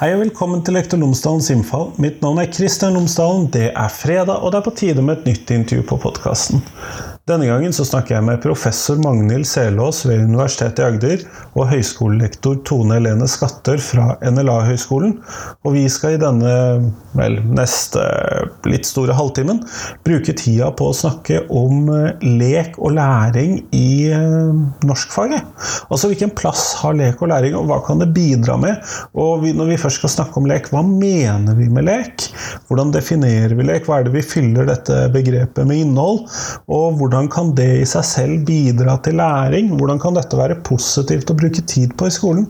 Hei og velkommen til Lektor Lomsdalens innfall. Mitt navn er Kristian Lomsdalen. Det er fredag, og det er på tide med et nytt intervju på podkasten. Denne gangen så snakker jeg med professor Magnhild Selås ved Universitetet i Agder og høyskolelektor Tone Helene Skatter fra NLA-høgskolen. Og vi skal i denne vel, neste litt store halvtimen bruke tida på å snakke om eh, lek og læring i eh, norskfaget. Altså hvilken plass har lek og læring, og hva kan det bidra med? Og når vi først skal snakke om lek, hva mener vi med lek? Hvordan definerer vi lek? Hva er det vi fyller dette begrepet med innhold? Og hvordan hvordan kan det i seg selv bidra til læring? Hvordan kan dette være positivt å bruke tid på i skolen?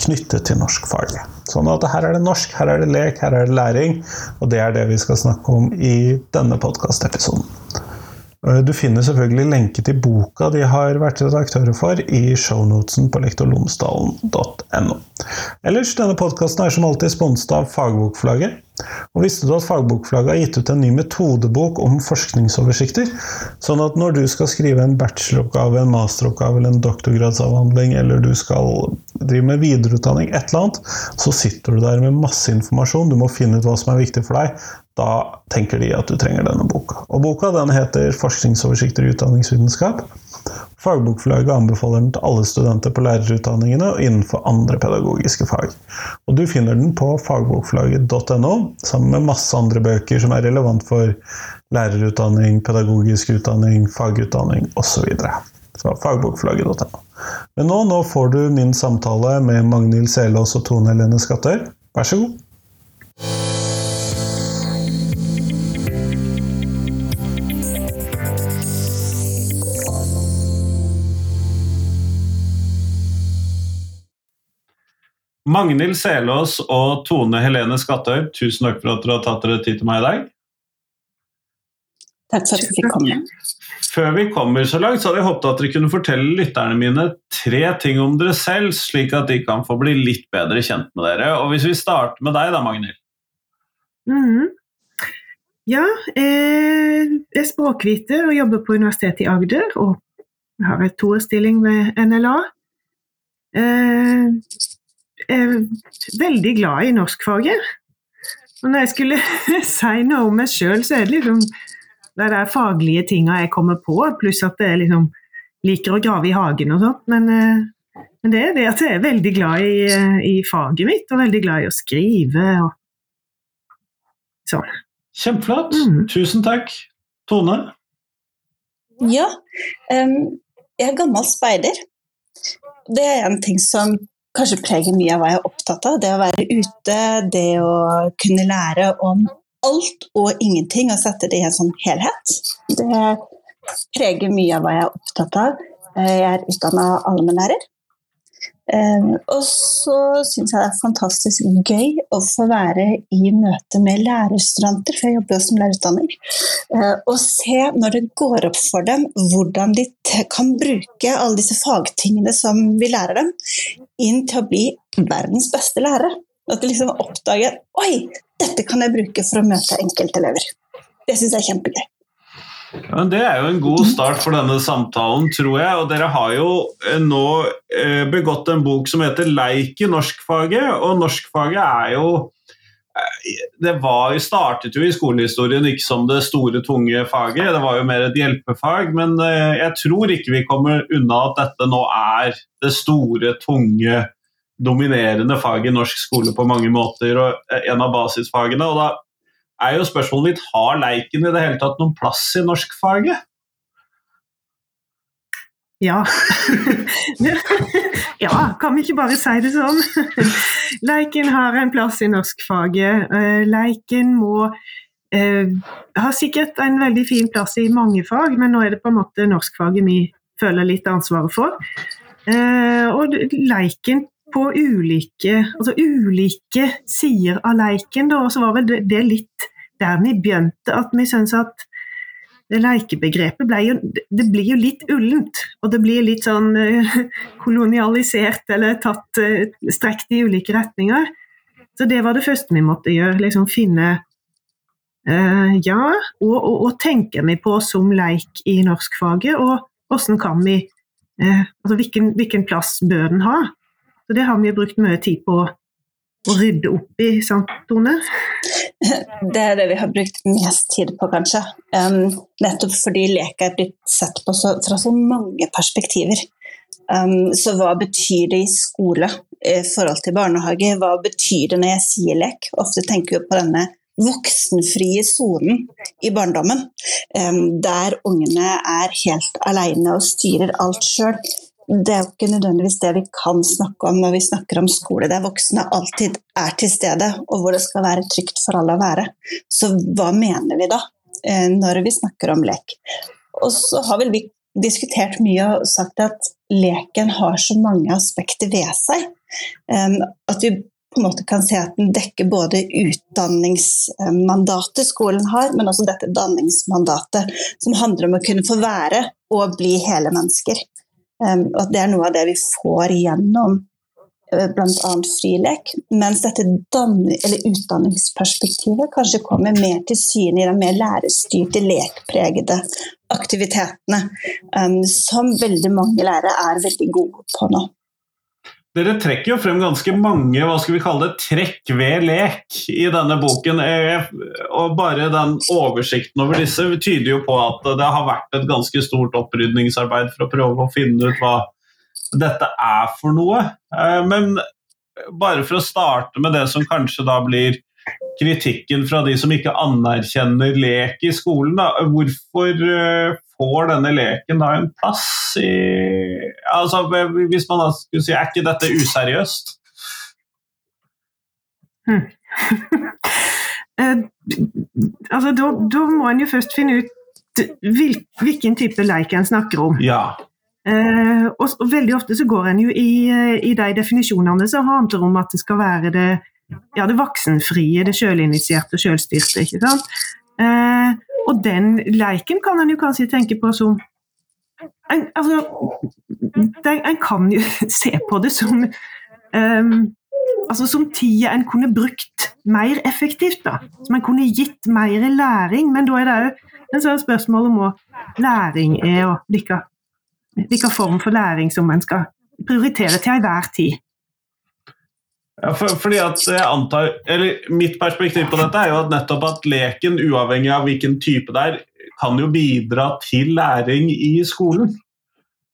Knyttet til norskfaget. Sånn at her er det norsk, her er det lek, her er det læring. Og det er det vi skal snakke om i denne podkastepisoden. Eh, du finner selvfølgelig lenke til boka de har vært redaktører for i shownotesen på lektorlomsdalen.no. Ellers, denne podkasten er som alltid sponset av Fagbokflagget. Og visste du at Fagbokflagget har gitt ut en ny metodebok om forskningsoversikter? Sånn at når du skal skrive en bacheloroppgave, en masteroppgave eller en doktorgradsavhandling, eller du skal drive med videreutdanning, et eller annet, så sitter du der med masse informasjon. Du må finne ut hva som er viktig for deg. Da tenker de at du trenger denne boka. Og boka den heter 'Forskningsoversikter i utdanningsvitenskap'. Fagbokforlaget anbefaler den til alle studenter på lærerutdanningene og innenfor andre pedagogiske fag. Og du finner den på fagbokforlaget.no, sammen med masse andre bøker som er relevant for lærerutdanning, pedagogisk utdanning, fagutdanning osv. Så så fagbokforlaget.no. Men nå, nå får du min samtale med Magnhild Selås og Tone Helene Skattør. Vær så god. Magnhild Selås og Tone Helene Skattøy, tusen takk for at dere har tatt dere tid til meg i dag. Takk for at jeg fikk komme. Før vi kommer så langt, så hadde jeg håpet at dere kunne fortelle lytterne mine tre ting om dere selv, slik at de kan få bli litt bedre kjent med dere. Og Hvis vi starter med deg da, Magnhild? Mm. Ja, eh, jeg er språkviter og jobber på Universitetet i Agder. Og har et toårsstilling ved NLA. Eh, er veldig glad i norskfaget. Og når jeg skulle si noe om meg sjøl, så er det liksom det er de faglige tinga jeg kommer på, pluss at jeg liksom liker å grave i hagen og sånt. Men, eh, men, det er det at jeg er veldig glad i, eh, i faget mitt, og veldig glad i å skrive og sånn. Kjempeflott. Mm. Tusen takk. Tone? Ja, um, jeg er gammel speider. Det er en ting som kanskje preger mye av hva jeg er opptatt av. Det å være ute, det å kunne lære om alt og ingenting og sette det i en sånn helhet. Det preger mye av hva jeg er opptatt av. Jeg er utdanna allmennlærer. Ehm, og så syns jeg det er fantastisk gøy å få være i møte med lærerstudenter, for jeg jobber jo som lærerutdanner, eh, og se når det går opp for dem hvordan de kan bruke alle disse fagtingene som vi lærer dem, inn til å bli verdens beste lærere. At de liksom oppdager Oi, dette kan jeg bruke for å møte enkeltelever. Det syns jeg er kjempegøy. Ja, det er jo en god start for denne samtalen, tror jeg. Og dere har jo eh, nå eh, begått en bok som heter 'Leik i norskfaget'. Og norskfaget er jo eh, Det var, startet jo i skolehistorien ikke som det store, tunge faget. Det var jo mer et hjelpefag. Men jeg tror ikke vi kommer unna at dette nå er det store, tunge, dominerende faget i norsk skole på mange måter. Og en av basisfagene. og da er jo spørsmålet mitt har leiken i det hele tatt noen plass i norskfaget? Ja. ja, kan vi ikke bare si det sånn? Leiken har en plass i norskfaget. Eh, leiken må eh, har sikkert en veldig fin plass i mange fag, men nå er det på en måte norskfaget vi føler litt ansvaret for. Eh, og leiken på ulike, altså ulike sider av leiken, da, og så var vel det, det litt der vi begynte, at vi syns at lekebegrepet ble jo, det blir jo litt ullent. Og det blir litt sånn uh, kolonialisert eller tatt uh, strekt i ulike retninger. Så det var det første vi måtte gjøre. liksom Finne uh, Ja, og, og, og tenker vi på som leik i norskfaget, og hvordan kan vi Altså hvilken, hvilken, plass bør den ha? Så det har vi brukt mye tid på å rydde opp i, sant Tone? Det er det vi har brukt mest tid på, kanskje. Um, nettopp fordi lek er blitt sett på så, fra så mange perspektiver. Um, så hva betyr det i skole i forhold til barnehage? Hva betyr det når jeg sier lek? Ofte tenker vi på denne voksenfrie sonen i barndommen, um, der ungene er helt alene og styrer alt sjøl det er jo ikke nødvendigvis det vi kan snakke om når vi snakker om skole, der voksne alltid er til stede, og hvor det skal være trygt for alle å være. Så hva mener vi da, eh, når vi snakker om lek? Og så har vel vi diskutert mye og sagt at leken har så mange aspekter ved seg. Eh, at vi på en måte kan se at den dekker både utdanningsmandatet skolen har, men også dette danningsmandatet, som handler om å kunne få være og bli hele mennesker. Og at det er noe av det vi får gjennom uh, bl.a. frilek. Mens dette utdanningsperspektivet kanskje kommer mer til syne i de mer lærerstyrte, lekpregede aktivitetene, um, som veldig mange lærere er veldig gode på nå. Dere trekker jo frem ganske mange hva skal vi kalle det, trekk ved lek i denne boken. Eh, og Bare den oversikten over disse tyder jo på at det har vært et ganske stort opprydningsarbeid for å prøve å finne ut hva dette er for noe. Eh, men bare for å starte med det som kanskje da blir kritikken fra de som ikke anerkjenner lek i skolen. Da. Hvorfor eh, får denne leken da en plass i altså, Hvis man da skulle si er ikke dette useriøst? Hmm. altså, da, da, må en jo først finne ut hvilken type leik en snakker om. Ja. Uh, og, og, veldig ofte så går en jo i, uh, i de definisjonene som handler om at det skal være det, ja, det voksenfrie, det sjølinitierte sjølstyrte. ikke sant? Eh, og den leiken kan en jo kanskje tenke på som en, altså, en kan jo se på det som eh, altså som tida en kunne brukt mer effektivt. da, Som en kunne gitt mer læring. Men da er det òg en sånn spørsmål om hva læring er, og hvilken form for læring som en skal prioritere til enhver tid. Ja, for, fordi at jeg antar, eller Mitt perspektiv på dette er jo at nettopp at leken, uavhengig av hvilken type det er, kan jo bidra til læring i skolen.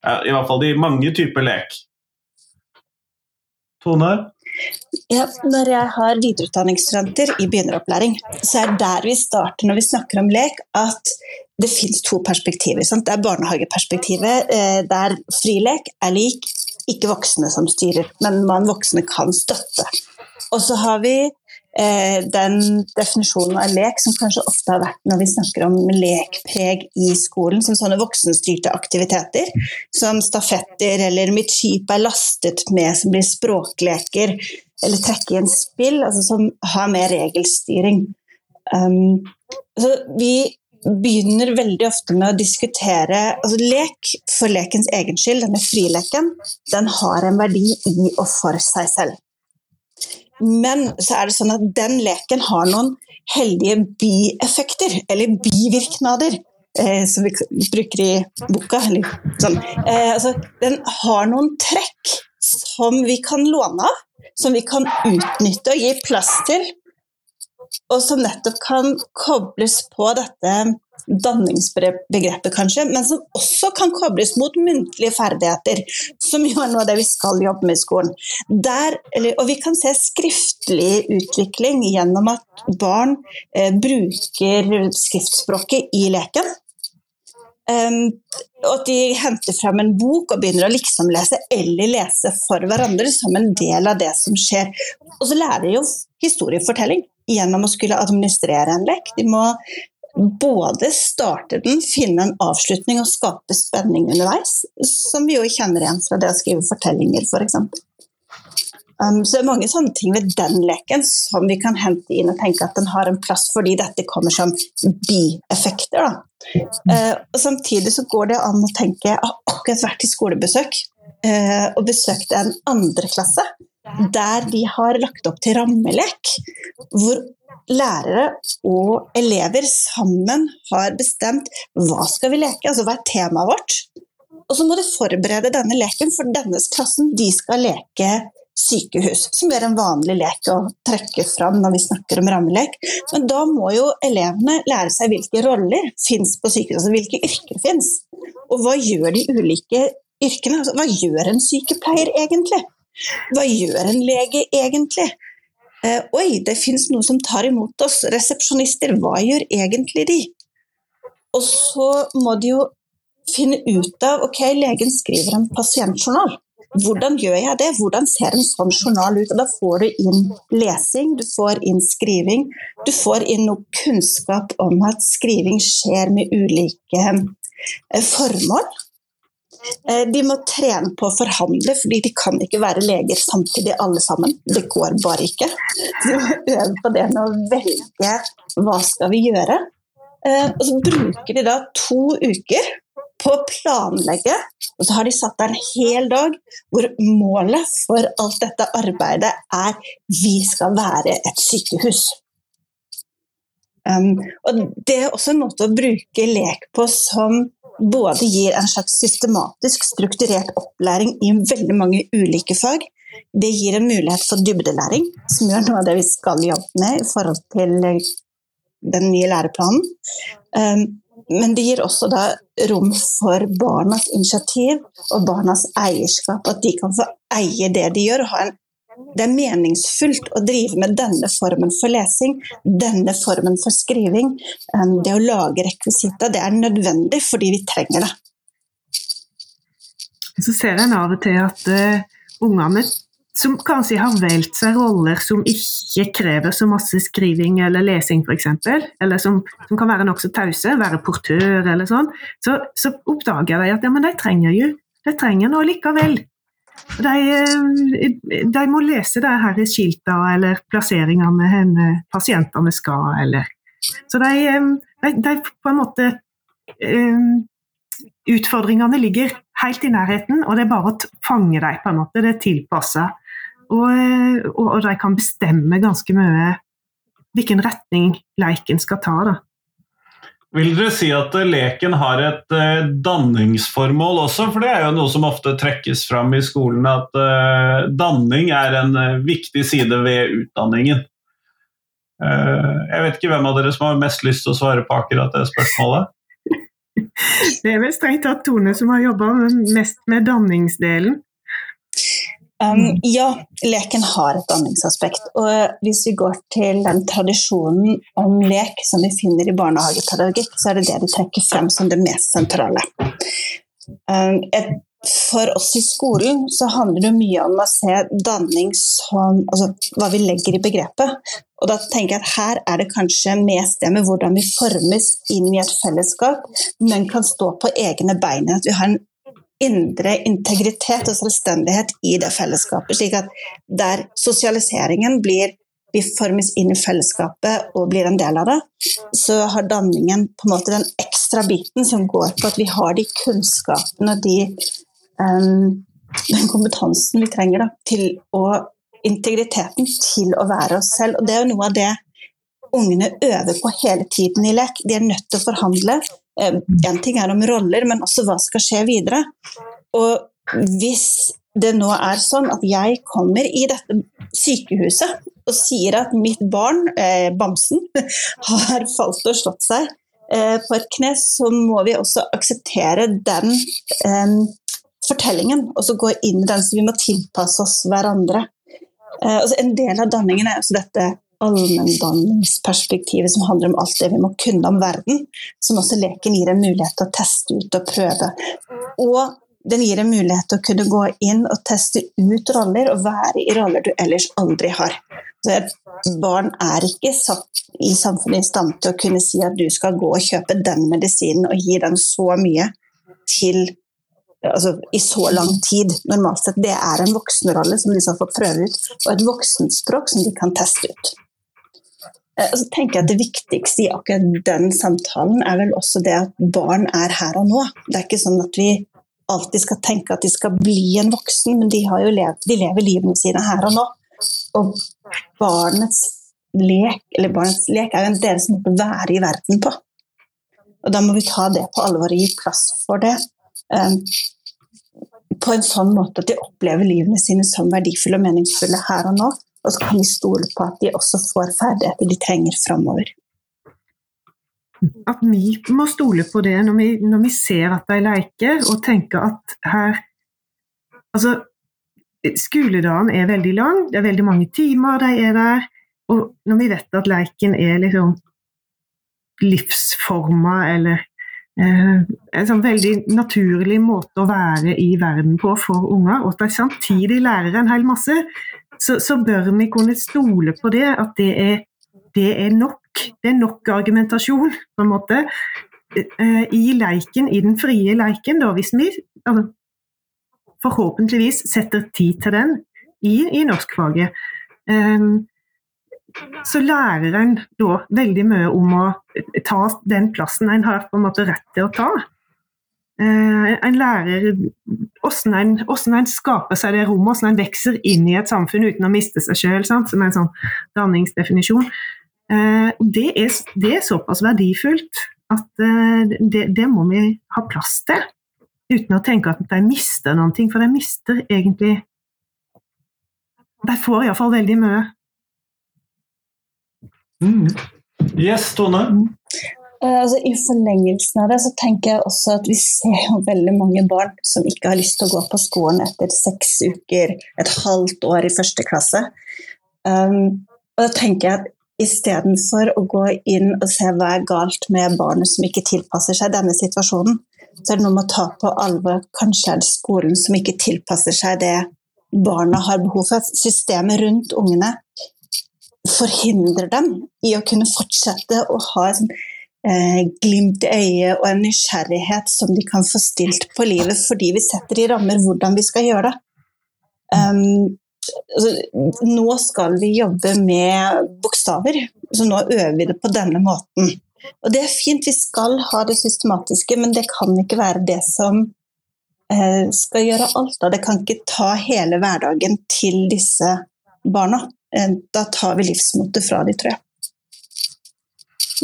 I hvert fall i mange typer lek. Tone? Ja, når jeg har videreutdanningsstudenter i begynneropplæring, så er der vi starter når vi snakker om lek, at det finnes to perspektiver. Sant? Det er barnehageperspektivet, eh, der frilek er lik ikke voksne som styrer, men man voksne kan støtte. Og så har vi eh, den definisjonen av lek som kanskje ofte har vært når vi snakker om lekpreg i skolen, som sånne voksenstyrte aktiviteter, som stafetter eller 'mitt skip er lastet med', som blir språkleker, eller trekke i en spill, altså som har mer regelstyring. Um, så vi begynner veldig ofte med å diskutere altså Lek for lekens egen skyld, denne frileken, den har en verdi i og for seg selv. Men så er det sånn at den leken har noen heldige bieffekter, eller bivirknader, eh, som vi bruker i boka. Eller, sånn. eh, altså, den har noen trekk som vi kan låne av, som vi kan utnytte og gi plass til og som nettopp kan kobles på dette danningsbegrepet, kanskje, men som også kan kobles mot muntlige ferdigheter, som jo er noe av det vi skal jobbe med i skolen. Der, og vi kan se skriftlig utvikling gjennom at barn eh, bruker skriftspråket i leken. Um, og at de henter frem en bok og begynner å liksom-lese eller lese for hverandre som en del av det som skjer. Og så lærer de jo historiefortelling gjennom å skulle administrere en lek. De må både starte den, finne en avslutning og skape spenning underveis, som vi jo kjenner igjen fra det å skrive fortellinger, f.eks. For eksempel. um, så det er mange sånne ting ved den leken som vi kan hente inn og tenke at den har en plass fordi dette kommer som bieffekter. Uh, og samtidig så går det an å tenke Jeg har akkurat vært i skolebesøk uh, og besøkt en andre klasse der de har lagt opp til rammelek, hvor lærere og elever sammen har bestemt hva skal vi leke, altså hva er temaet vårt. Og så må du forberede denne leken, for denne klassen de skal leke sykehus, som er en vanlig lek å trekke fram når vi snakker om rammelek. Men da må jo elevene lære seg hvilke roller fins på sykehus, altså hvilke yrker fins. Og hva gjør de ulike yrkene? Altså, hva gjør en sykepleier egentlig? Hva gjør en lege egentlig? Eh, oi, det fins noen som tar imot oss. Resepsjonister, hva gjør egentlig de? Og så må de jo finne ut av Ok, legen skriver en pasientjournal. Hvordan gjør jeg det? Hvordan ser en sånn journal ut? Og da får du inn lesing, du får inn skriving. Du får inn noe kunnskap om at skriving skjer med ulike eh, formål. Eh, de må trene på å forhandle, fordi de kan ikke være leger samtidig alle sammen. Det går bare ikke. De må øve på det med å velge hva skal vi gjøre. Eh, og så bruker de da to uker på å planlegge, og så har de satt der en hel dag hvor målet for alt dette arbeidet er vi skal være et sykehus. Um, og Det er også en måte å bruke lek på som både gir en slags systematisk, strukturert opplæring i veldig mange ulike fag. Det gir en mulighet for dybdelæring, som gjør noe av det vi skal jobbe med i forhold til den nye læreplanen. Um, men det gir også da rom for barnas initiativ og barnas eierskap. At de kan få eie det de gjør. En, det er meningsfullt å drive med denne formen for lesing, denne formen for skriving. Um, det å lage rekvisitter, det er nødvendig fordi vi trenger det. Så ser en av og til at uh, ungene som kanskje har valgt seg roller som ikke krever så masse skriving eller lesing, f.eks., eller som, som, kan være nokså tause, være portør eller sånn, så, så oppdager de at ja, men de trenger jo de trenger noe likevel. De, eh, de må lese det her skiltene eller plasseringene henne pasientene skal, eller Så de, eh, de, de på en måte um, Utfordringene ligger helt i nærheten, og det er bare å fange dem. på en måte, Det er tilpassa og, og, og, de kan bestemme ganske mye hvilken retning leken skal ta. Da. Vil dere si at leken har et uh, danningsformål også? For det er jo noe som ofte trekkes fram i skolen, at uh, danning er en viktig side ved utdanningen. jeg vet ikke hvem av dere som har mest lyst til å svare på akkurat det spørsmålet? Det er vel strengt tatt Tone som har jobba mest med danningsdelen. Um, mm. ja, leken har et danningsaspekt. Og hvis vi går til den tradisjonen om lek som vi finner i barnehagepedagogikk, så er det det de trekker frem som det mest sentrale. Um, et, for oss i skolen så handler det mye om å se danning som altså, hva vi legger i begrepet. Og da tenker jeg at her er det kanskje mest det med hvordan vi formes inn i et fellesskap, men kan stå på egne bein. At vi har en indre integritet og selvstendighet i det fellesskapet. slik at der sosialiseringen blir vi formes inn i fellesskapet og blir en del av det, så har danningen på en måte den ekstra biten som går på at vi har de kunnskapene og de, um, den kompetansen vi trenger da, til å Integriteten til å være oss selv. Og det er jo noe av det ungene øver på hele tiden i lek. De er nødt til å forhandle, Én eh, ting er om roller, men også hva skal skje videre. Og hvis det nå er sånn at jeg kommer i dette sykehuset og sier at mitt barn, eh, bamsen, har falt og slått seg eh, på et kne, så må vi også akseptere den fortellingen, og så gå inn i den, så vi må tilpasse oss hverandre. Altså en del av danningen er også dette allmenndanningsperspektivet som handler om alt det vi må kunne om verden, som også leken gir en mulighet til å teste ut og prøve. Og den gir en mulighet til å kunne gå inn og teste ut roller og være i roller du ellers aldri har. Så et barn er ikke satt i samfunnet i stand til å kunne si at du skal gå og kjøpe den medisinen og gi den så mye til altså, i så lang tid. Normalt sett. Det er en voksenrolle som de skal få prøve ut, og et voksenspråk som de kan teste ut. Eh, så tenker jeg at Det viktigste i akkurat den samtalen er vel også det at barn er her og nå. Det er ikke sånn at vi alltid skal tenke at de skal bli en voksen, men de, levd, de lever livene sine her og nå. Og barnets lek, barnets lek er jo en deres måte å være i verden på. Og Da må vi ta det på alvor og gi plass for det. Um, på en sånn måte at de opplever livene sine som verdifulle og meningsfulle her og nå. Og så kan vi stole på at de også får ferdigheter de trenger framover. At vi må stole på det når vi, når vi ser at de leker, og tenker at her Altså, skoledagen er veldig lang, det er veldig mange timer de er der. Og når vi vet at leken er liksom livsforma eller eh, en sånn veldig naturlig måte å være i verden på for unger, og at de samtidig lærer en hel masse, så, så bør vi kunne stole på det, at det er, det er nok. Det er nok argumentasjon, på en måte, eh, i leiken, i den frie leiken, da, hvis vi altså, forhåpentligvis setter tid til den i, i norskfaget. Um, så lærer en da veldig mye om å ta den plassen en har på en måte rett til å ta. Uh, en lærer hvordan en, en, skaper seg det rommet, hvordan en vokser inn i et samfunn uten å miste seg sjøl, som er en sånn danningsdefinisjon. Uh, det, er, det, er, såpass verdifullt at uh, det, det, må vi ha plass til uten å tenke at de mister noe, for de mister egentlig De får iallfall veldig mye. Mm. Yes, Tone? Uh, altså, I forlengelsen av det så tenker jeg også at vi ser jo veldig mange barn som ikke har lyst til å gå på skolen etter seks uker, et halvt år i første klasse. Um, og da tenker jeg at Istedenfor å gå inn og se hva er galt med barnet som ikke tilpasser seg denne situasjonen, så er det noe med å ta på alvor kanskje er det skolen som ikke tilpasser seg det barna har behov for. Systemet rundt ungene forhindrer dem i å kunne fortsette å ha et eh, glimt i øyet og en nysgjerrighet som de kan få stilt på livet, fordi vi setter i rammer hvordan vi skal gjøre det. Um, altså, nå skal vi jobbe med bokstaver, så nå øver vi det på denne måten. Og det er fint, vi skal ha det systematiske, men det kan ikke være det som eh, skal gjøre alt. Det kan ikke ta hele hverdagen til disse barna. Eh, da tar vi livsmotet fra dem, tror jeg.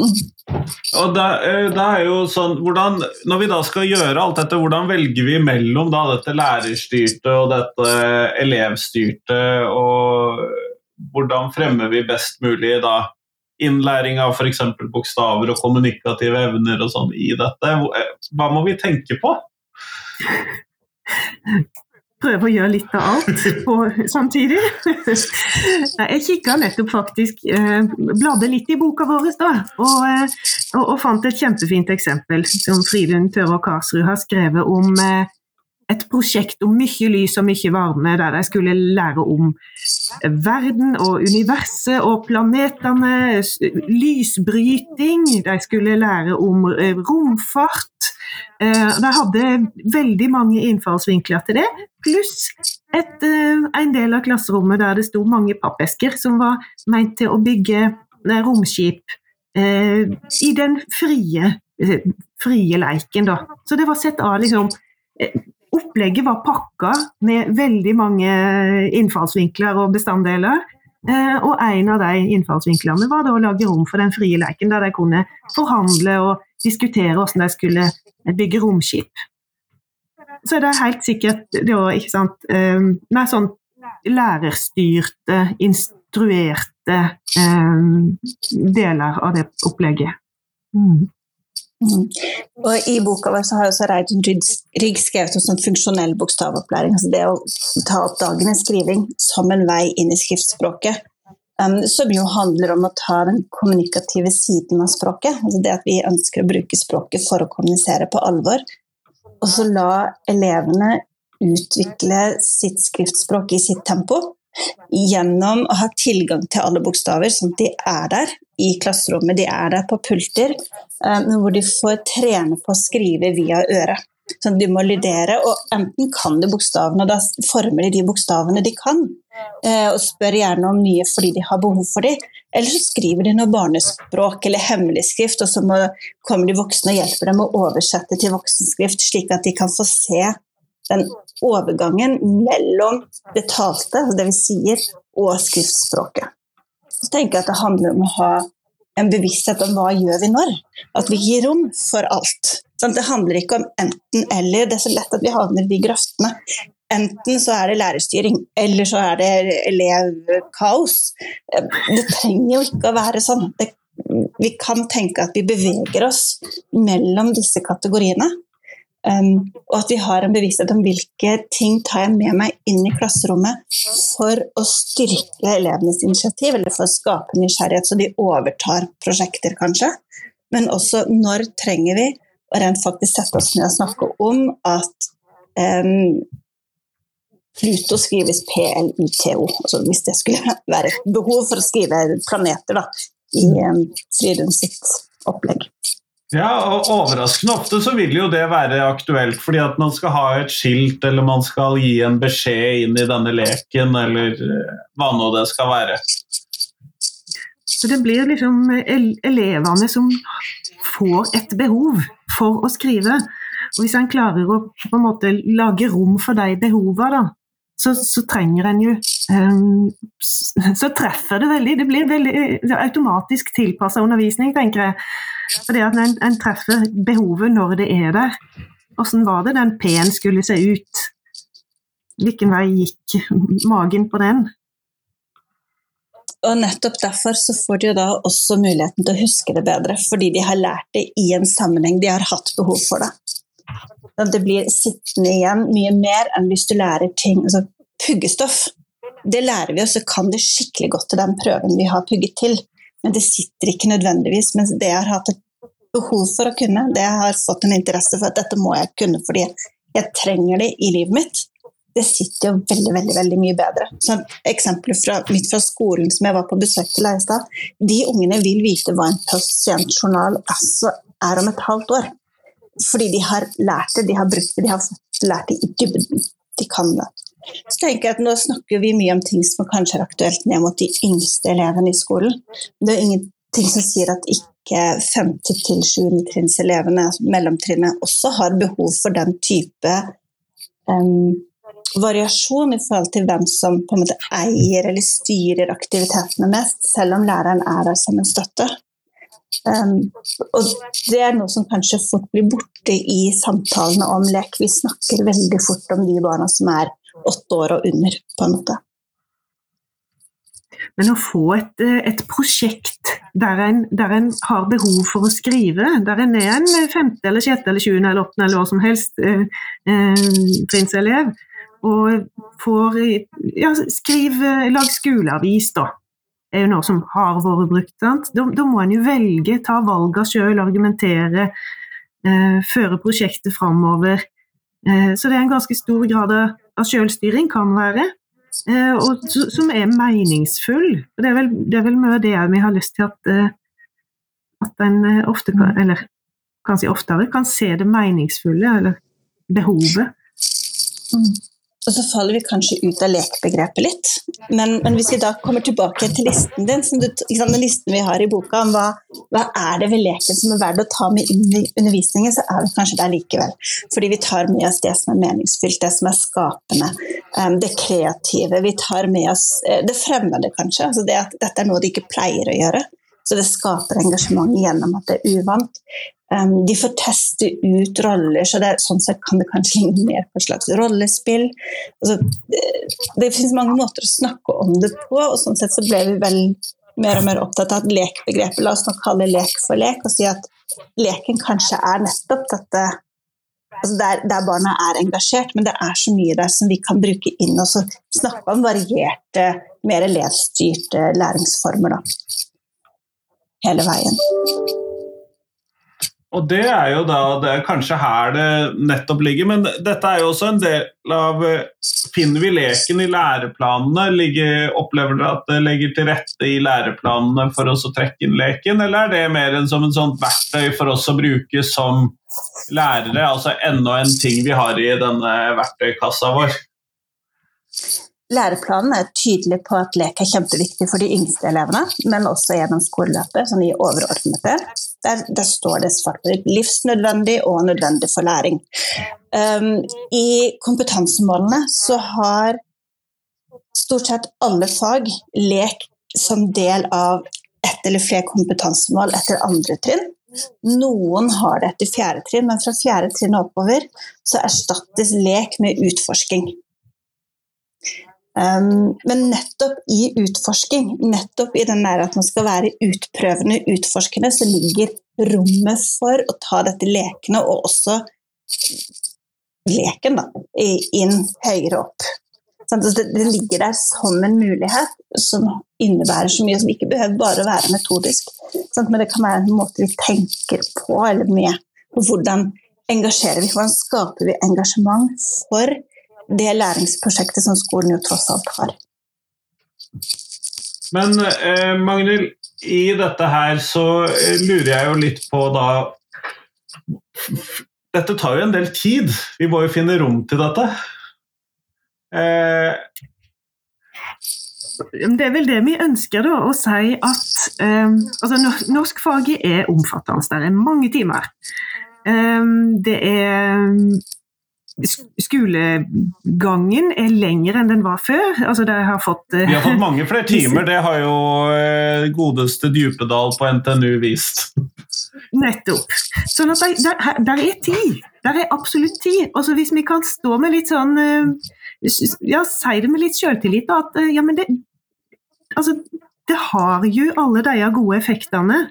Og det, eh, det, er jo sånn, hvordan, Når vi da skal gjøre alt dette, hvordan velger vi mellom da, dette lærerstyrte og dette elevstyrte? Og hvordan fremmer vi best mulig da innlæring av f.eks. bokstaver og kommunikative evner og sånn i dette. Hva må vi tenke på? Prøve å gjøre litt av alt på, samtidig. Jeg kikka nettopp faktisk, eh, bladde litt i boka vår da, og, eh, og, og, fant et kjempefint eksempel som Fridun Tørå Karsrud har skrevet om eh, et prosjekt om mye lys og mye varme, der de skulle lære om verden og universet og planetene, lysbryting, de skulle lære om romfart. Eh, de hadde veldig mange innfallsvinkler til det, pluss et, eh, en del av klasserommet der det sto mange pappesker som var meint til å bygge romskip i den frie, frie leiken. Da. Så det var sett av liksom Opplegget var pakka med veldig mange innfallsvinkler og bestanddeler. Eh, og en av de innfallsvinklene var å lage rom for den frie leken, der de kunne forhandle og diskutere hvordan de skulle bygge romskip. Så det er helt sikkert da, ikke sant, mer sånn lærerstyrte, instruerte eh, deler av det opplegget. Mm. Mm. Og I boka vår så har også Reidun Rygg skrevet om sånn funksjonell bokstavopplæring. altså Det å ta opp dagens skriving som en vei inn i skriftspråket. Som jo handler om å ta den kommunikative siden av språket. altså Det at vi ønsker å bruke språket for å kommunisere på alvor. Og så la elevene utvikle sitt skriftspråk i sitt tempo gjennom å ha tilgang til alle bokstaver, sånn at de er der i klasserommet, de er der på pulter, hvor de får trene på å skrive via øret. Så de må lydere, og enten kan de bokstavene, og da former de de bokstavene de kan, eh, og spør gjerne om nye fordi de har behov for dem. Eller så skriver de noe barnespråk eller hemmelig skrift, og så må, kommer de voksne og hjelper dem å oversette til voksenskrift, slik at de kan få se den overgangen mellom det talte, altså det vi sier, og skriftspråket. Så tenker jeg at det handler om å ha en bevissthet om hva gjør vi når. At vi gir rom for alt. Sånn, det handler ikke om enten-eller. Det er så lett at vi havner i de grøftene. Enten så er det lærerstyring, eller så er det elevkaos. Det trenger jo ikke å være sånn. Det, vi kan tenke at vi beveger oss mellom disse kategoriene. Um, og at vi har en bevissthet om hvilke ting tar jeg med meg inn i klasserommet for å styrke elevenes initiativ, eller for å skape nysgjerrighet, så de overtar prosjekter, kanskje. Men også når trenger vi å rent faktisk sette oss ned og snakke om at um, Pluto skrives PLUTO, altså hvis det skulle være et behov for å skrive planeter da, i um, Fridun sitt opplegg. Ja, og Overraskende ofte så vil jo det være aktuelt, fordi at man skal ha et skilt eller man skal gi en beskjed inn i denne leken, eller eh, hva nå det skal være. Så det blir liksom elevene som får et behov for å skrive. Og hvis en klarer å på en måte lage rom for de behovene, så, så, trenger en jo Så treffer det veldig. Det blir veldig automatisk tilpassa undervisning, tenker jeg. Fordi at en, en, treffer behovet når det er der. Åssen var det den P-en skulle se ut? Hvilken vei gikk magen på den? Og nettopp derfor så får de jo da også muligheten til å huske det bedre, fordi de har lært det i en sammenheng, de har hatt behov for det. Det blir sittende igjen mye mer enn hvis du lærer ting altså Puggestoff, det lærer vi, oss, så kan det skikkelig godt til den prøven vi har pugget til. Men det sitter ikke nødvendigvis. Men det jeg har hatt et behov for å kunne, det jeg har fått en interesse for at dette må jeg kunne fordi jeg trenger det i livet mitt, det sitter jo veldig veldig, veldig mye bedre. Så Eksempler fra, mitt fra skolen som jeg var på besøk til Leistad. De ungene vil vite hva en pasientjournal altså er om et halvt år. Fordi de har lært det, de har brukt det, de har lært det i dybden. De kan det. Så tenker jeg at Nå snakker vi mye om ting som kanskje er aktuelt ned mot de yngste elevene i skolen. Det er ingenting som sier at ikke 5. til 7. trinnselevene, altså mellomtrinnet, også har behov for den type um, variasjon i forhold til hvem som på en måte eier eller styrer aktivitetene mest, selv om læreren er der som en støtte. Um, og det er noe som kanskje fort blir borte i samtalene om lek. Vi snakker veldig fort om de barna som er åtte år og under, på en måte. Men å få et, et prosjekt der en, der en, har behov for å skrive, der en er en femte eller sjette eller sjuende eller åttende eller hva som helst eh, eh, og får ja, skriv, lag skoleavis, da er jo noe som har vært brukt. Da, da, må en jo velge, ta valgene sjøl, argumentere, eh, føre prosjektet framover. Eh, så det er en ganske stor grad av selvstyring, kan være, eh, og som er meningsfull. Det er vel, det er vel mye det vi har lyst til at, eh, at en ofte kan, eller kanskje oftere kan se det meningsfulle, eller behovet. Og så faller vi kanskje ut av lekbegrepet litt. Men, men hvis vi da kommer tilbake til listen din, du, den listen vi har i boka om hva, hva, er det ved leken som er verdt å ta med inn i undervisningen, så er vi kanskje der likevel. Fordi vi tar med oss det som er meningsfylt, det som er skapende, um, det kreative. Vi tar med oss uh, det fremmede, kanskje. Altså det at dette er noe de ikke pleier å gjøre. Så det skaper engasjement gjennom at det er uvant. Um, de får teste ut roller, så det, sånn sett kan det kanskje ligne mer på et slags rollespill. Altså, det, det finnes mange måter å snakke om det på, og sånn sett så ble vi vel mer og mer opptatt av at lekbegrepet, la oss nå kalle lek for lek, og si at leken kanskje er nettopp dette altså der, der, barna er engasjert, men det er så mye der som vi kan bruke inn og snakke om varierte, mer elevstyrte læringsformer. Da. Hele veien. Og det er jo da det er kanskje her det nettopp ligger, men dette er jo også en del av eh, Finner vi leken i læreplanene? Ligger, opplever dere at det legger til rette i læreplanene for oss å trekke inn leken, eller er det mer en, som en sånt verktøy for oss å bruke som lærere? Altså enda en ting vi har i denne verktøykassa vår? Læreplanen er tydelig på at lek er kjempeviktig for de yngste elevene, men også gjennom skoleløpet, sånn i overordnet del. Der, der, står det svart livsnødvendig og nødvendig for læring. Um, I kompetansemålene så har stort sett alle fag lek som del av ett eller flere kompetansemål etter andre trinn. Noen har det etter fjerde trinn, men fra fjerde trinn og oppover så erstattes lek med utforsking. Um, men nettopp i utforsking, nettopp i den der at man skal være utprøvende, utforskende, så ligger rommet for å ta dette lekene, og også leken, da, inn høyere opp. Det, det ligger der som en mulighet som innebærer så mye som ikke behøver bare å være metodisk. Men det kan være en måte vi tenker på, eller med på hvordan engasjerer vi, hvordan skaper vi engasjement for det læringsprosjektet som skolen jo tross alt har. Men eh, Magnhild, i dette her så eh, lurer jeg jo litt på da Dette tar jo en del tid. Vi må jo finne rom til dette. Eh, det er vel det vi ønsker, da, å si at um, altså, Norskfaget er omfattende. Det er mange timer. Um, det er Skolegangen er lengre enn den var før. Altså, har fått, uh, Vi har fått mange flere timer, det har jo uh, godeste Djupedal på NTNU vist. Nettopp. Sånn at der, der er tid. Der er absolutt tid. Også hvis vi kan stå med litt sånn uh, ja, si det med litt selvtillit, at ja, men det, altså, det har jo alle de gode effektene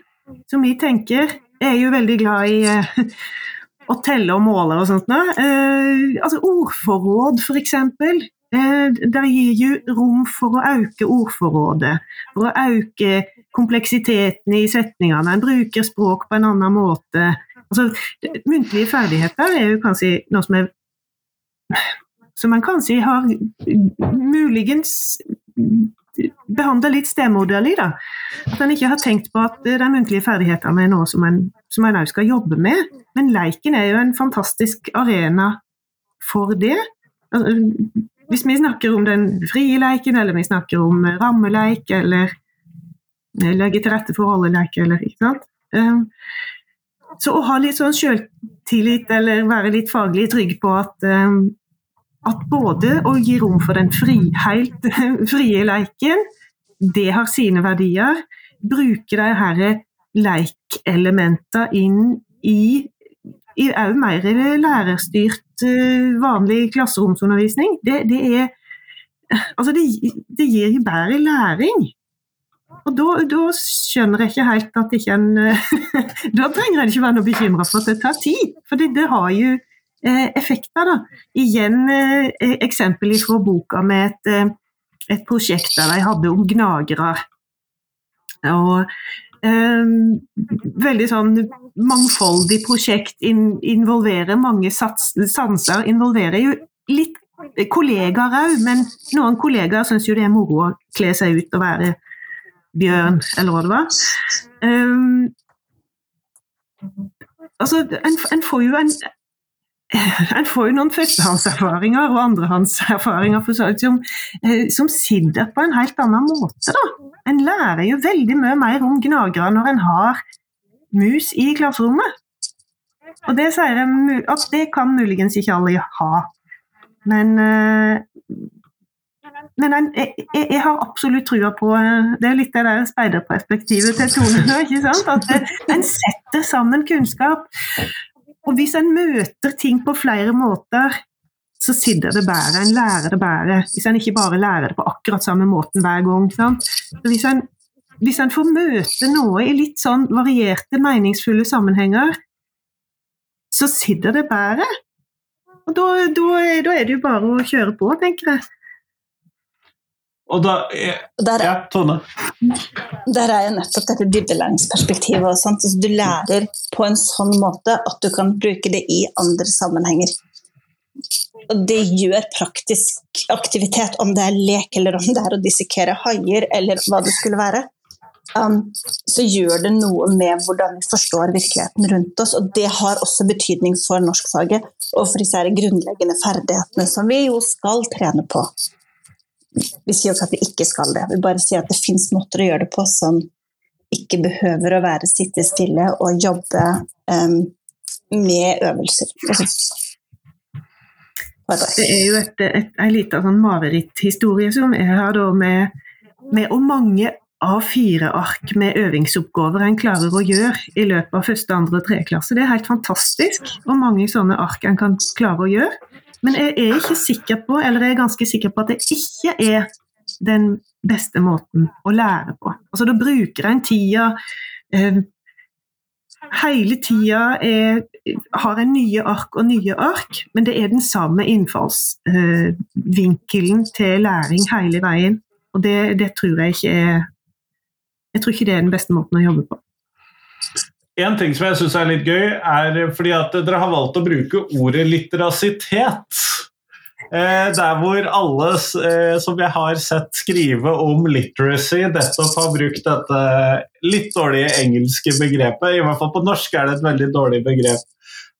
som vi tenker. Jeg er jo veldig glad i eh, å telle og måle og sånt. Eh, altså ordforråd, f.eks. Eh, det gir jo rom for å øke ordforrådet, for å øke kompleksiteten i setningene. En bruker språk på en annen måte. Altså, muntlige ferdigheter er jo kanskje noe som er som man kanskje har muligens behandla litt stemoderlig. da. At en ikke har tenkt på at de muntlige ferdighetene er noe som en òg skal jobbe med. Men leiken er jo en fantastisk arena for det. Altså, hvis vi snakker om den frie leiken, eller vi snakker om rammeleik, eller legge til rette for rolleleik, eller ikke sant. Ehm, så å ha litt sånn sjøltillit, eller være litt faglig trygg på at ehm, at både å gi rom for den fri, helt frie leiken, det har sine verdier. Bruke de her leikelementene inn i i òg mer lærerstyrt eh, vanlig klasseromsundervisning. Det, det er Altså, det, det, gir jo bedre læring. Og da, da, skjønner jeg ikke helt at ikke en Da trenger en ikke være noe bekymra for at det tar tid. For det, det har jo effekter. Da. Igjen eh, eksempel fra boka med et, eh, et, prosjekt der de hadde om gnagere. Og eh, veldig sånn mangfoldig prosjekt in, involverer mange sats, sanser. Involverer jo litt kollegaer òg, men noen kollegaer syns jo det er moro å kle seg ut og være bjørn, eller hva det var. Um, altså, en, en, får jo en, en får jo noen førstehåndserfaringer og andrehåndserfaringer som, eh, som sitter på en helt annen måte. Da. En lærer jo veldig mye mer om gnagere når en har mus i klasserommet. Og det sier jeg at det kan muligens ikke alle ha. Men, eh, men jeg, jeg, jeg, har absolutt trua på eh, Det er litt det der speiderperspektivet til Tone nå, ikke sant? At en setter sammen kunnskap. Og hvis en møter ting på flere måter, så sitter det bedre. En lærer det bedre. Hvis en ikke bare lærer det på akkurat samme måten hver gang. Hvis en, hvis en, får møte noe i litt sånn varierte, meningsfulle sammenhenger, så sitter det bedre. Og da, da, da er det jo bare å kjøre på, tenker jeg. Og da er, der, ja, Tone? Der er jo nettopp dette dybdelæringsperspektivet. Og sånt. Altså, du lærer på en sånn måte at du kan bruke det i andre sammenhenger. Og det gjør praktisk aktivitet, om det er lek eller om det er å dissekere haier eller hva det skulle være. Um, så gjør det noe med hvordan vi forstår virkeligheten rundt oss. Og det har også betydning for norskfaget og for disse grunnleggende ferdighetene som vi jo skal trene på. Vi sier ikke at vi ikke skal det, vi bare sier at det fins måter å gjøre det på som ikke behøver å være sitte stille og jobbe um, med øvelser. Det er jo et, et, en liten sånn mareritthistorie som er her da med, med hvor mange A4-ark med øvingsoppgaver en klarer å gjøre i løpet av første, andre og tredje klasse. Det er helt fantastisk hvor mange sånne ark en kan klare å gjøre. Men jeg er ikke sikker på, eller jeg er ganske sikker på at det ikke er den beste måten å lære på. Altså Da bruker en tida eh, hele tida har en nye ark og nye ark, men det er den samme innfallsvinkelen eh, til læring hele veien. Og det, det tror jeg ikke er jeg tror ikke det er den beste måten å jobbe på. En ting som jeg syns er litt gøy, er fordi at dere har valgt å bruke ordet litterasitet. Eh, der hvor alle eh, som jeg har sett skrive om literacy, nettopp har brukt dette litt dårlige engelske begrepet. I hvert fall på norsk er det et veldig dårlig begrep.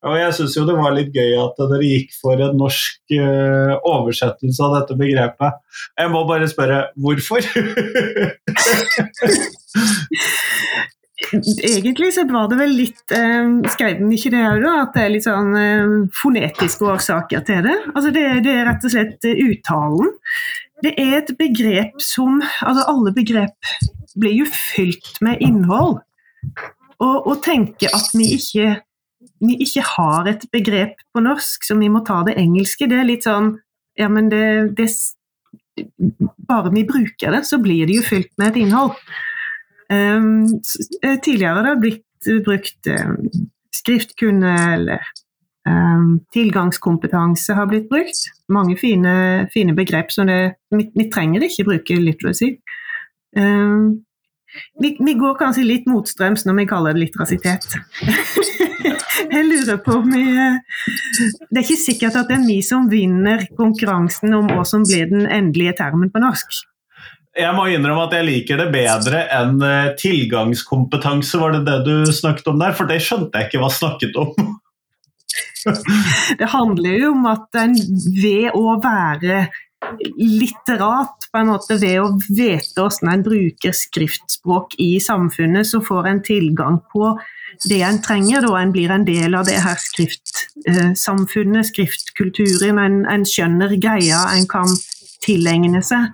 Og jeg syns jo det var litt gøy at dere gikk for en norsk uh, oversettelse av dette begrepet. Jeg må bare spørre hvorfor? Egentlig så var det vel litt eh, Skrev den ikke det òg, At det er litt sånn eh, fonetiske årsaker til det? Altså det, det er rett og slett uh, uttalen. Det er et begrep som Altså alle begrep blir jo fylt med innhold. Og å tenke at vi ikke vi ikke har et begrep på norsk, så vi må ta det engelske. Det er litt sånn Ja, men det, det Bare vi bruker det, så blir det jo fylt med et innhold. Um, tidligere har det blitt brukt skriftkunne eller um, tilgangskompetanse har blitt brukt. Mange fine, fine begrep som det vi, vi, trenger ikke bruke literacy. Um, vi, vi, går kanskje litt motstrøms når vi kaller det litterasitet. Jeg lurer på om vi Det er ikke sikkert at det er vi som vinner konkurransen om hva som blir den endelige termen på norsk. Jeg må innrømme at jeg liker det bedre enn eh, tilgangskompetanse, var det det du snakket om der? For det skjønte jeg ikke hva snakket om. Det handler jo om at en ved å være litterat, på en måte ved å vite hvordan en bruker skriftspråk i samfunnet, så får en tilgang på det en trenger. Da en blir en del av det her skriftsamfunnet, skriftkulturen. En, en skjønner greia en kan tilegne seg.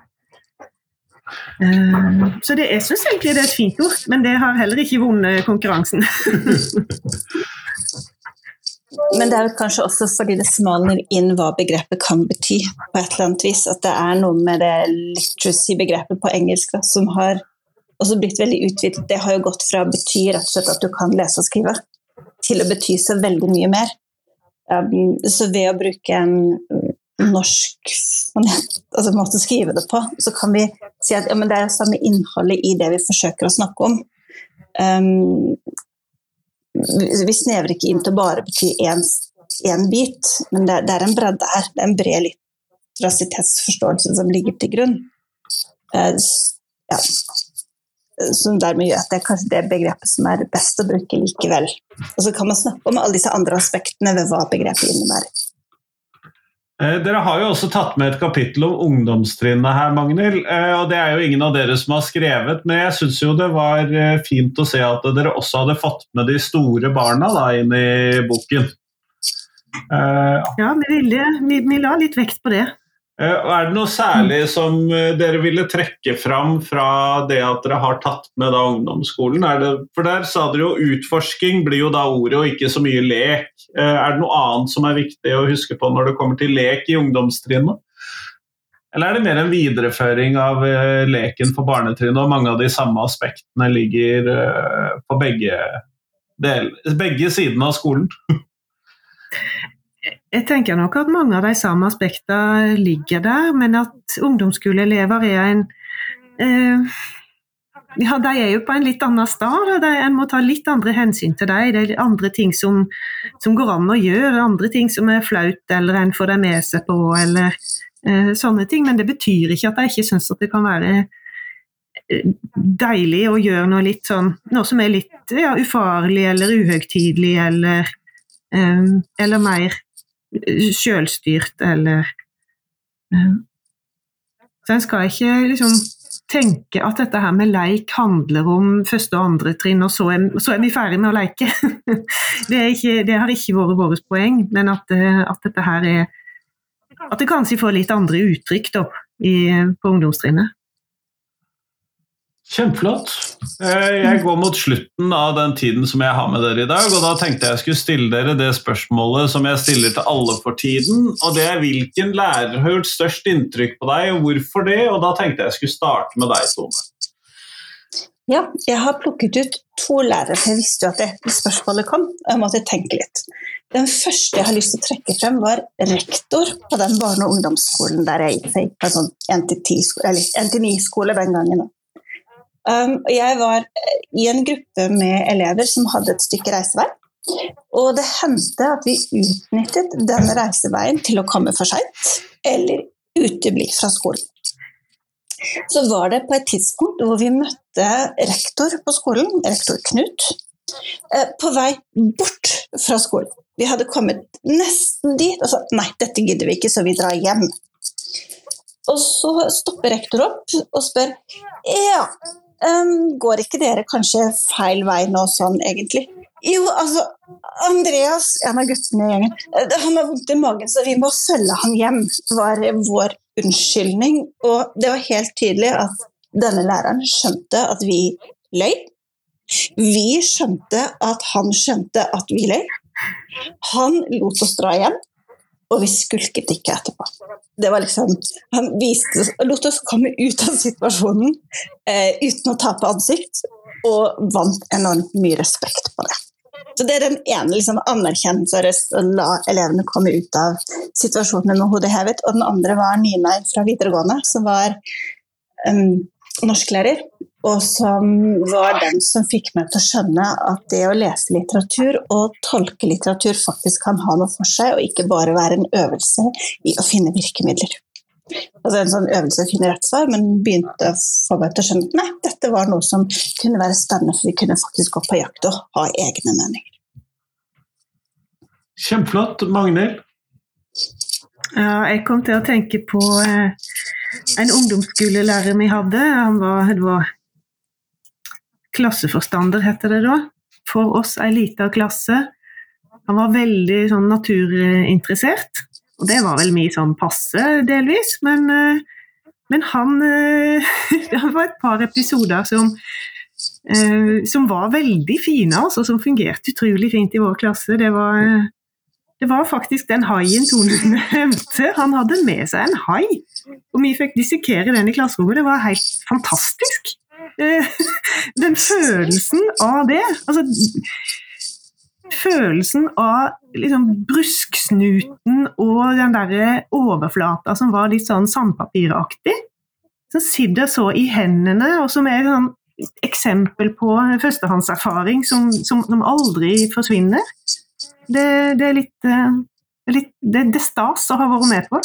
Uh, så det, jeg syns egentlig det er et fint ord, men det har heller ikke vunnet konkurransen. Men det er kanskje også fordi det smaler inn hva begrepet kan bety. på et eller annet vis, At det er noe med det literacy-begrepet på engelsk da, som har også blitt veldig utvidet. Det har jo gått fra å bety rett og slett at du kan lese og skrive, til å bety så veldig mye mer. Um, så ved å bruke en norsk altså måte å skrive det på, så kan vi si at ja, det er samme innholdet i det vi forsøker å snakke om. Um, vi snevrer ikke inn til å bare bety én bit, men det, det, er en bredde her. Det er en bred litterasitetsforståelse som ligger til grunn. Uh, ja som dermed gjør at det er kanskje det begrepet som er best å bruke likevel. Og så kan man snakke om alle disse andre aspektene ved hva begrepet innebærer. Eh, dere har jo også tatt med et kapittel om ungdomstrinnet her, Magnhild. Eh, og det er jo ingen av dere som har skrevet, men jeg syns jo det var eh, fint å se at dere også hadde fått med de store barna da, inn i boken. Ja, vi, ville, vi, vi la litt vekt på det. Eh, er det noe særlig som eh, dere ville trekke fram fra det at dere har tatt med da ungdomsskolen? Det, for der sa dere jo utforsking blir jo da ordet, og ikke så mye lek. Eh, er det noe annet som er viktig å huske på når det kommer til lek i ungdomstrinnet? Eller er det mer en videreføring av leken på barnetrinnet, og mange av de samme aspektene ligger på begge, del, begge sidene av skolen? Jeg tenker nok at mange av de samme aspektene ligger der, men at ungdomsskoleelever er en eh, ja, De er jo på en litt annen stad. En må ta litt andre hensyn til dem. Det er andre ting som, som, går an å gjøre, andre ting som er flaut eller en får dem med seg på, eller eh, sånne ting. Men det betyr ikke at jeg ikke syns at det kan være eh, deilig å gjøre noe litt sånn Noe som er litt ja, ufarlig eller uhøytidelig eller, eh, eller mer sjølstyrt eller uh, Så en skal ikke liksom tenke at dette her med leik handler om første og andre trinn, og så er, så er vi ferdig med å leke. det, ikke, det, har ikke vært vårt poeng, men at, eh, at, dette her er At det kanskje får litt andre uttrykk da, i, på ungdomstrinnet. Kjempeflott. Eh, jeg går mot slutten av den tiden som jeg har med dere i dag, og da tenkte jeg skulle stille dere det spørsmålet som jeg stiller til alle for tiden, og det er hvilken lærer har gjort størst inntrykk på deg, og hvorfor det? Og da tenkte jeg skulle starte med deg, Tone. Ja, jeg har plukket ut to lærere, for jeg visste jo at det spørsmålet kom, og jeg måtte tenke litt. Den første jeg har lyst til å trekke frem, var rektor på den barne- og ungdomsskolen der jeg gikk. På en sånn 1-9-skole den gangen. Um, jeg var eh, i en gruppe med elever som hadde et stykke reisevei. Og det hendte at vi utnyttet den reiseveien til å komme for seint eller utebli fra skolen. Så var det på et tidspunkt hvor vi møtte rektor på skolen, rektor Knut, eh, på vei bort fra skolen. Vi hadde kommet nesten dit og sa nei, dette gidder vi ikke, så vi drar hjem. Og så stopper rektor opp og spør ja, går ikke dere kanskje feil vei nå sånn, egentlig? Jo, altså Andreas, en av guttene i gjengen, eh, han har vondt i magen, så vi må følge ham hjem, var vår unnskyldning. Og det var helt tydelig at denne læreren skjønte at vi løy. Vi skjønte at han skjønte at vi løy. Han lot oss dra hjem, og vi skulket ikke etterpå. Det var liksom, han viste, lot oss komme ut av situasjonen eh, uten å tape ansikt, og vant enormt mye respekt på det. Så Det er den ene liksom, anerkjennelsen å la elevene komme ut av situasjonen med hodet hevet. Og den andre var Nina fra videregående, som var um, norsklærer og som var den som fikk meg til å skjønne at det å lese litteratur og tolke litteratur faktisk kan ha noe for seg, og ikke bare være en øvelse i å finne virkemidler. Altså en sånn øvelse å finne rett svar, men begynte å få meg til å skjønne at nei, dette var noe som kunne være spennende, for vi kunne faktisk gå på jakt og ha egne meninger. Kjempeflott. Magnhild? Ja, jeg kom til å tenke på eh, en ungdomsskolelærer vi hadde. Han var, det var klasseforstander, heter det da. For oss ei lita klasse. Han var veldig sånn naturinteressert, og det var vel mye sånn passe, delvis. Men, eh, men han eh, Det var et par episoder som, eh, som var veldig fine, altså, som fungerte utrolig fint i vår klasse. Det var, det var faktisk den haien Tone nevnte. Han hadde med seg en hai, og vi fikk dissekere den i klasserommet. Det var helt fantastisk. Den følelsen av det altså, Følelsen av liksom, brusksnuten og den der overflata som var litt sånn sandpapiraktig, som sitter så i hendene, og som er et sånn eksempel på førstehåndserfaring som, som, som aldri forsvinner. Det, det er litt, litt det, det, er stas å ha vært med på.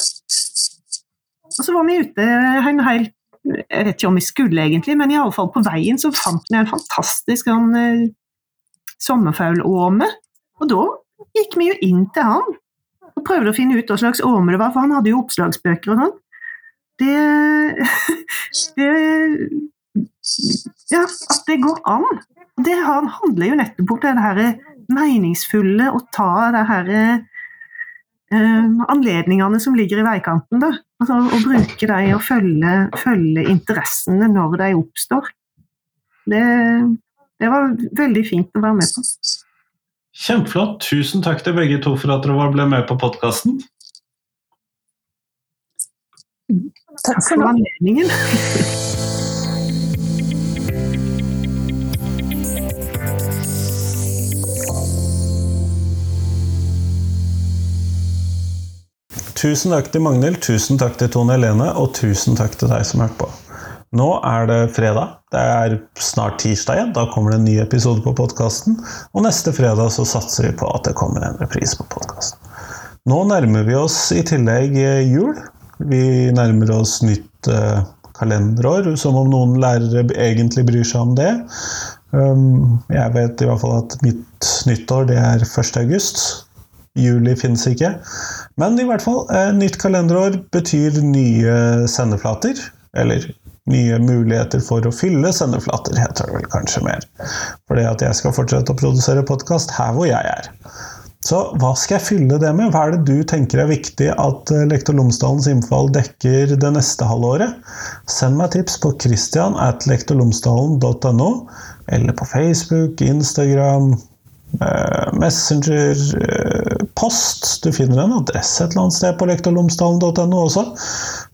Og så var vi ute en hel jeg vet ikke om vi skulle egentlig, men iallfall på veien så fant vi en fantastisk sånn, eh, sommerfuglåme. Og da gikk vi jo inn til han og prøvde å finne ut hva slags åme det var, for han hadde jo oppslagsbøker og sånn. Det, det Ja, at det går an. Det handler jo nettopp om det her meningsfulle å ta det her eh, anledningene som ligger i veikanten. da. Altså, å bruke dem og følge, følge, interessene når de oppstår. Det, det, var veldig fint å være med på. Kjempeflott. Tusen takk til begge to for at dere ble med på podkasten. Takk for anledningen. Tusen takk til Magnhild, tusen takk til Tone Helene, og tusen takk til deg som hørte på. Nå er det fredag. Det er snart tirsdag igjen. Da kommer det en ny episode på podkasten. Og neste fredag så satser vi på at det kommer en reprise på podkasten. Nå nærmer vi oss i tillegg eh, jul. Vi nærmer oss nytt uh, kalenderår, som om noen lærere egentlig bryr seg om det. Um, jeg vet i hvert fall at mitt nyttår det er 1. august. Juli finnes ikke. Men i hvert fall, eh, nytt kalenderår betyr nye sendeflater. Eller nye muligheter for å fylle sendeflater, heter det vel kanskje mer. Fordi at jeg skal fortsette å produsere podkast her hvor jeg er. Så hva skal jeg fylle det med? Hva er det du tenker er viktig at eh, Lektor Lomsdalens innfall dekker det neste halvåret? Send meg tips på christian at lektorlomsdalen.no, eller på Facebook, Instagram, Messenger, eh, post. Du finner en adresse et eller annet sted på lektorlomsdalen.no også.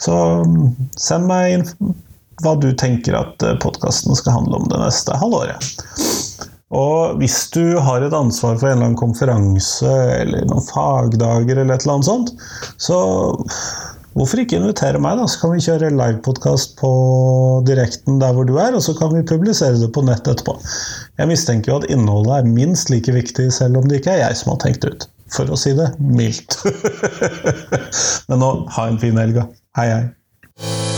Så mm, send meg inn hva du tenker at podkasten skal handle om det neste halvåret. Og hvis du har et ansvar for en eller annen konferanse eller noen fagdager, eller et eller annet sånt, så hvorfor ikke invitere meg, da? Så kan vi kjøre livepodkast på direkten der hvor du er, og så kan vi publisere det på nett etterpå. Jeg mistenker jo at innholdet er minst like viktig, selv om det ikke er jeg som har tenkt det ut. For å si det mildt. Men nå, ha en fin helg. Hei, hei.